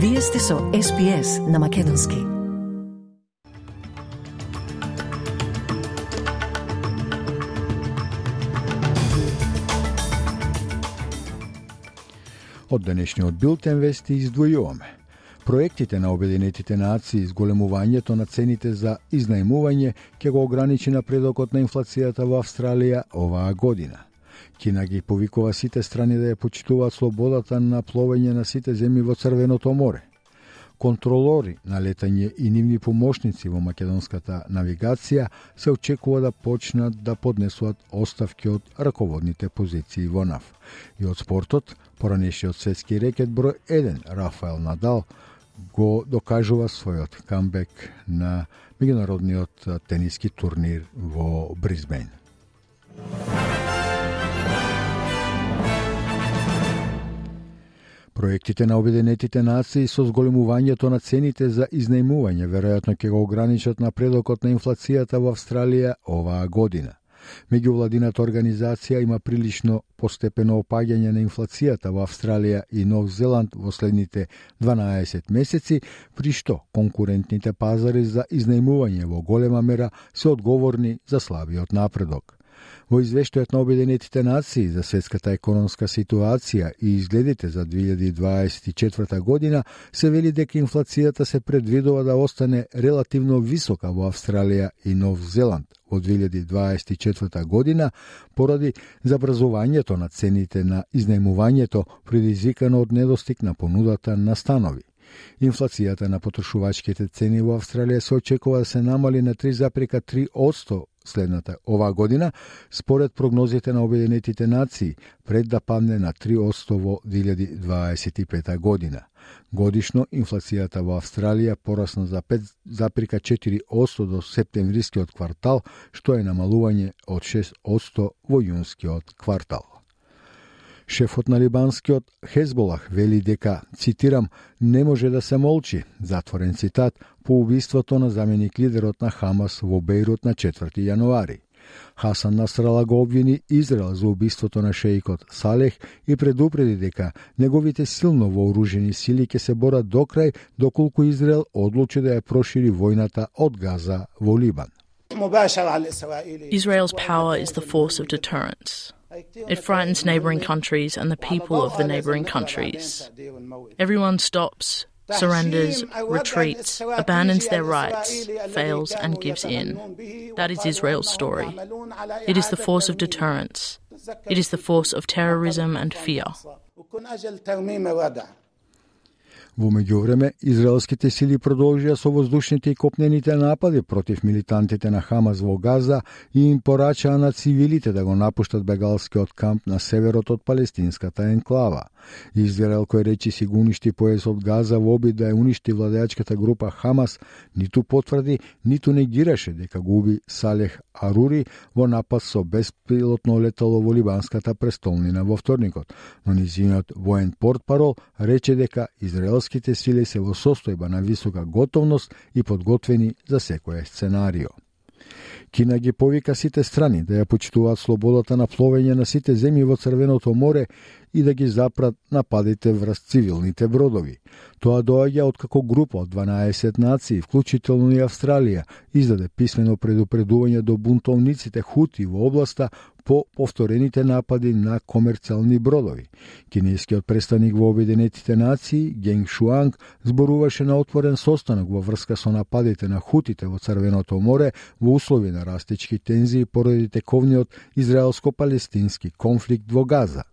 Вие сте со SPS на Македонски. Од денешниот билтен вести издвојуваме. Проектите на Обединетите нации изголемувањето на цените за изнајмување ќе го ограничи напредокот на инфлацијата во Австралија оваа година. Кина ги повикува сите страни да ја почитуваат слободата на пловење на сите земји во Црвеното море. Контролори на летање и нивни помошници во македонската навигација се очекува да почнат да поднесуваат оставки од раководните позиции во НАФ. И од спортот, поранешиот светски рекет број 1 Рафаел Надал го докажува својот камбек на меѓународниот тениски турнир во Бризбен. Проектите на Обединетите нации со зголемувањето на цените за изнајмување веројатно ќе го ограничат напредокот на инфлацијата во Австралија оваа година. Меѓувладината организација има прилично постепено опаѓање на инфлацијата во Австралија и Нов Зеланд во следните 12 месеци, при што конкурентните пазари за изнајмување во голема мера се одговорни за слабиот напредок. Во извештајот на Обединетите нации за светската економска ситуација и изгледите за 2024 година се вели дека инфлацијата се предвидува да остане релативно висока во Австралија и Нов Зеланд во 2024 година поради забрзувањето на цените на изнајмувањето предизвикано од недостиг на понудата на станови. Инфлацијата на потрошувачките цени во Австралија се очекува да се намали на 3,3% следната оваа година, според прогнозите на Обединетите нации, пред да падне на 3% во 2025 година. Годишно инфлацијата во Австралија порасна за 5,4% до септемврискиот квартал, што е намалување од 6% во јунскиот квартал. Шефот на либанскиот Хезболах вели дека, цитирам, не може да се молчи, затворен цитат, по убиството на заменик лидерот на Хамас во Бейрут на 4 јануари. Хасан Насрала го обвини Израел за убиството на шеикот Салех и предупреди дека неговите силно вооружени сили ќе се борат до крај доколку Израел одлучи да ја прошири војната од Газа во Либан. Israel's power is the force of deterrence. It frightens neighbouring countries and the people of the neighbouring countries. Everyone stops, surrenders, retreats, abandons their rights, fails, and gives in. That is Israel's story. It is the force of deterrence. It is the force of terrorism and fear. Во меѓувреме, израелските сили продолжија со воздушните и копнените напади против милитантите на Хамас во Газа и им порачаа на цивилите да го напуштат бегалскиот камп на северот од палестинската енклава. Израел кој речи си го уништи поесот Газа во обид да ја уништи владеачката група Хамас, ниту потврди, ниту негираше дека го уби Салех Арури во напад со беспилотно летало во либанската престолнина во вторникот, но низиниот воен портпарол рече дека македонските сили се во состојба на висока готовност и подготвени за секое сценарио. Кина ги повика сите страни да ја почитуваат слободата на пловење на сите земји во Црвеното море и да ги запрат нападите врз цивилните бродови. Тоа доаѓа откако група од 12 нации, вклучително и Австралија, издаде писмено предупредување до бунтовниците хути во областа по повторените напади на комерцијални бродови. Кинескиот представник во Обединетите нации, Генг Шуанг, зборуваше на отворен состанок во врска со нападите на хутите во Црвеното море во услови на растички тензии поради тековниот израелско-палестински конфликт во Газа.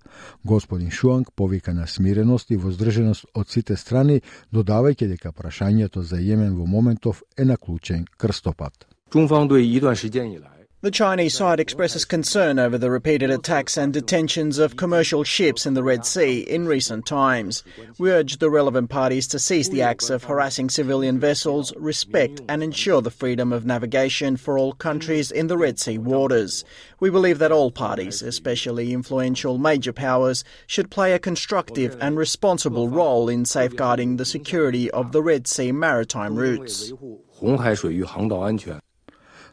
Господин Шуанг повика на смиреност и воздржаност од сите страни, додавајќи дека прашањето за Јемен во моментов е на клучен крстопат. 中方对一段时间以来 The Chinese side expresses concern over the repeated attacks and detentions of commercial ships in the Red Sea in recent times. We urge the relevant parties to cease the acts of harassing civilian vessels, respect and ensure the freedom of navigation for all countries in the Red Sea waters. We believe that all parties, especially influential major powers, should play a constructive and responsible role in safeguarding the security of the Red Sea maritime routes. 红海水域航道安全。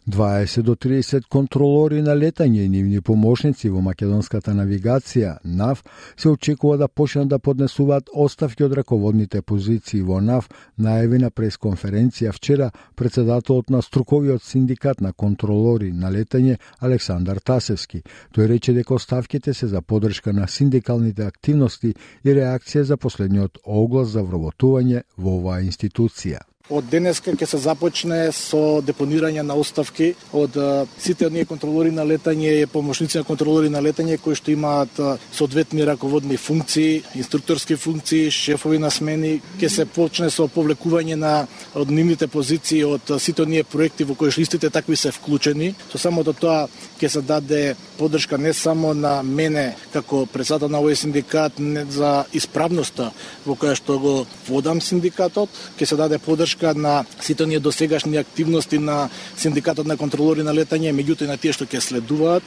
20 до 30 контролори на летање и нивни помошници во македонската навигација НАВ се очекува да почнат да поднесуваат оставки од раководните позиции во НАВ, најави на пресконференција вчера председателот на струковиот синдикат на контролори на летање Александар Тасевски. Тој рече дека оставките се за подршка на синдикалните активности и реакција за последниот оглас за вработување во оваа институција. Од денеска ќе се започне со депонирање на оставки од сите оние контролори на летање и помошници на контролори на летање кои што имаат соодветни раководни функции, инструкторски функции, шефови на смени, ќе се почне со повлекување на од нивните позиции од сите оние проекти во кои што истите такви се вклучени. Со самото тоа ќе се даде поддршка не само на мене како председател на овој синдикат не за исправноста во која што го водам синдикатот, ќе се даде поддршка поддршка на сите оние досегашни активности на синдикатот на контролори на летање, меѓутоа и на тие што ќе следуваат.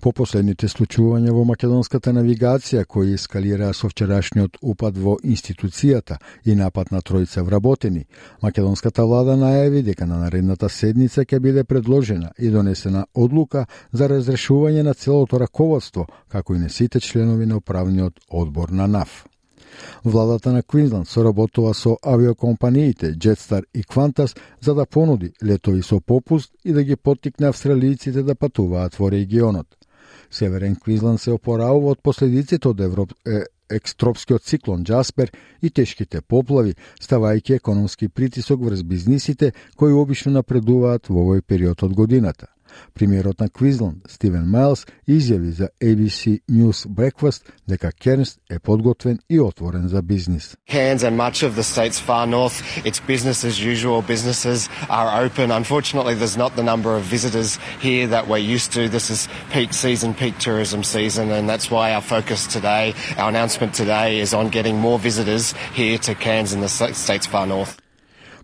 По последните случувања во македонската навигација кои ескалираа со вчерашниот упад во институцијата и напад на тројца вработени, македонската влада најави дека на наредната седница ќе биде предложена и донесена одлука за разрешување на целото раководство, како и на сите членови на управниот одбор на НАФ. Владата на Квинсленд соработува со авиокомпаниите Jetstar и Qantas за да понуди летови со попуст и да ги поттикне австралијците да патуваат во регионот. Северен Квинсленд се опораува од последиците од Европ... е, екстропскиот циклон Джаспер и тешките поплави, ставајќи економски притисок врз бизнисите кои обично напредуваат во овој период од годината. Премиерот на Квизланд, Стивен Майлс, изјави за ABC News Breakfast дека Кернс е подготвен и отворен за бизнис. Cairns and much of the state's far north, it's business as usual. Businesses are open. Unfortunately, there's not the number of visitors here that we're used to. This is peak season, peak tourism season, and that's why our focus today, our announcement today, is on getting more visitors here to Cairns in the state's far north.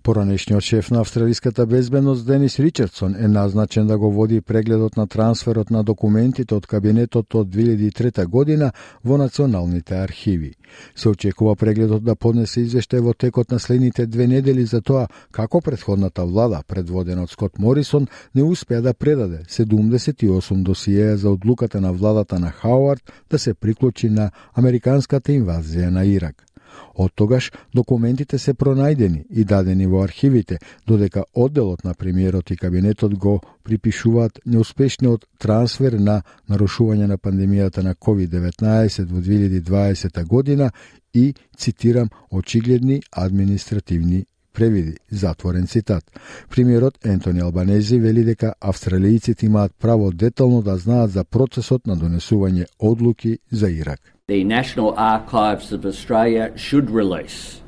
Поранешниот шеф на австралиската безбедност Денис Ричардсон е назначен да го води прегледот на трансферот на документите од кабинетот од 2003 година во националните архиви. Се очекува прегледот да поднесе извештај во текот на следните две недели за тоа како предходната влада, предводена од Скот Морисон, не успеа да предаде 78 досиеја за одлуката на владата на Хауард да се приклучи на американската инвазија на Ирак. Од тогаш документите се пронајдени и дадени во архивите, додека одделот на премиерот и кабинетот го припишуваат неуспешниот трансфер на нарушување на пандемијата на COVID-19 во 2020 година и, цитирам, очигледни административни превиди, затворен цитат. Премиерот Ентони Албанези вели дека австралијците имаат право детално да знаат за процесот на донесување одлуки за Ирак. The National Archives of Australia should release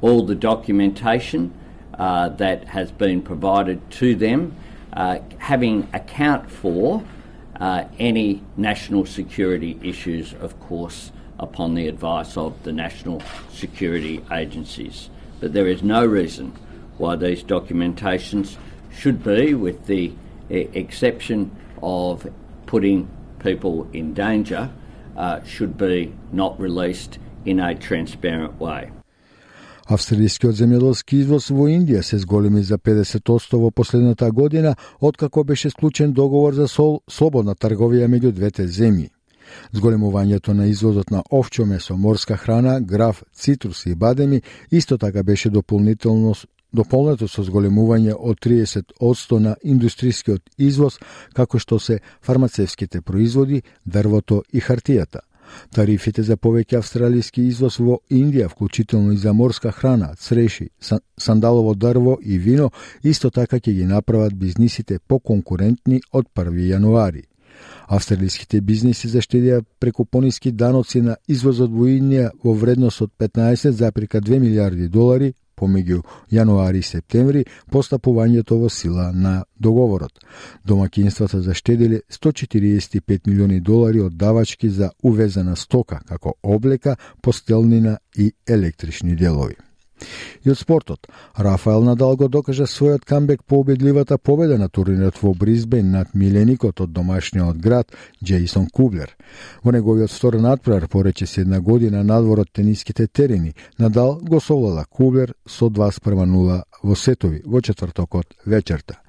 all the documentation uh, that has been provided to them, uh, having account for uh, any national security issues, of course, upon the advice of the national security agencies. But there is no reason why these documentations should be, with the exception of putting people in danger, uh, should be not released in a transparent way. Австралискиот земјоделски извоз во Индија се зголеми за 50% во последната година, откако беше склучен договор за сол, слободна трговија меѓу двете земји. Зголемувањето на извозот на овчо месо, морска храна, граф, цитруси и бадеми исто така беше дополнително дополнето со зголемување од 30% на индустријскиот извоз, како што се фармацевските производи, дрвото и хартијата. Тарифите за повеќе австралиски извоз во Индија, вклучително и за морска храна, цреши, сандалово дрво и вино, исто така ќе ги направат бизнисите поконкурентни од 1 јануари. Австралиските бизниси заштедија преку пониски даноци на извозот во Индија во вредност од 15,2 милиарди долари помеѓу јануари и септември постапувањето во сила на договорот. Домакинствата заштедиле 145 милиони долари од давачки за увезена стока, како облека, постелнина и електрични делови. И од спортот, Рафаел Надал го докажа својот камбек по убедливата победа на турнирот во Бризбен над миленикот од домашниот град Джейсон Кублер. Во неговиот втор надпрар порече се една година надвор од тениските терени, Надал го совлада Кублер со 2 0 во сетови во четвртокот вечерта.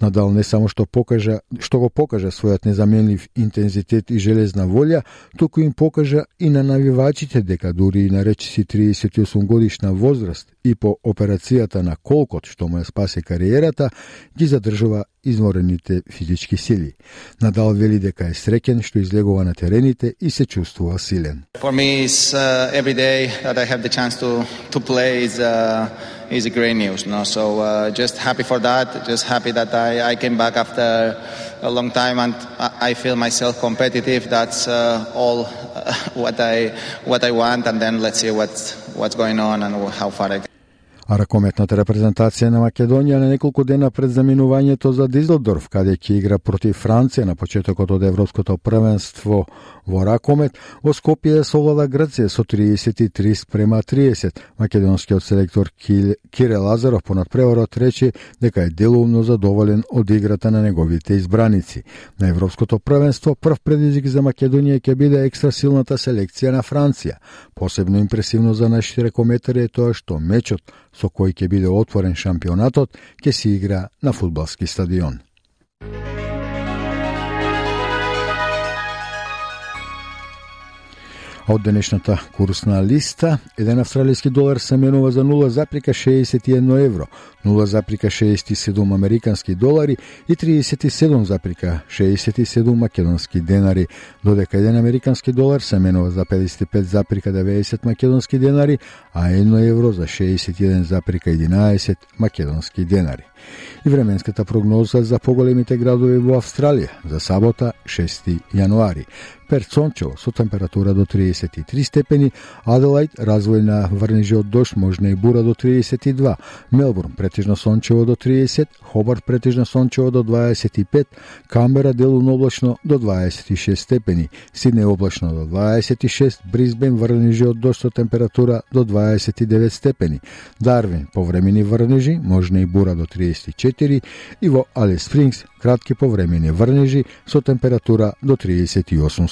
Надал не само што покажа што го покажа својот незаменлив интензитет и железна волја, туку им покажа и на навивачите дека дури и на речиси 38 годишна возраст и по операцијата на колкот што му ја спасе кариерата, ги задржува изморените физички сили. Надал вели дека е среќен што излегува на терените и се чувствува силен. For me is uh, every day that I have the chance to to play is uh, is a great news. No? So uh, just happy for that. Just happy that I, I came back after a long time and I feel myself competitive. That's uh, all uh, what I what I want. And then let's see what's what's going on and how far I. Can. А ракометната репрезентација на Македонија на неколку дена пред заминувањето за Дизелдорф, каде ќе игра против Франција на почетокот од Европското првенство во ракомет, во Скопје совлада Грција со 33 спрема 30. Македонскиот селектор Кире Лазаров по надпреварот рече дека е делумно задоволен од играта на неговите избраници. На Европското првенство прв предизвик за Македонија ќе биде екстра силната селекција на Франција. Посебно импресивно за нашите рекометари е тоа што мечот со кој ќе биде отворен шампионатот ќе се игра на фудбалски стадион. Од денешната курсна листа, еден австралиски долар се менува за 0,61 евро, 0,67 американски долари и 37,67 македонски денари, додека еден американски долар се менува за 55,90 македонски денари, а 1 евро за 61,11 македонски денари. И временската прогноза за поголемите градови во Австралија за сабота 6 јануари. Перт сончево со температура до 33 степени, Аделајд развојна врнежи од дожд, можна и бура до 32, Мелбурн претежно сончево до 30, Хобарт претежно сончево до 25, Камбера делумно облачно до 26 степени, Сидне облачно до 26, Бризбен врнежи од дожд со температура до 29 степени, Дарвин повремени врнежи, можна и бура до 34 и во Алис Спрингс кратки повремени врнежи со температура до 38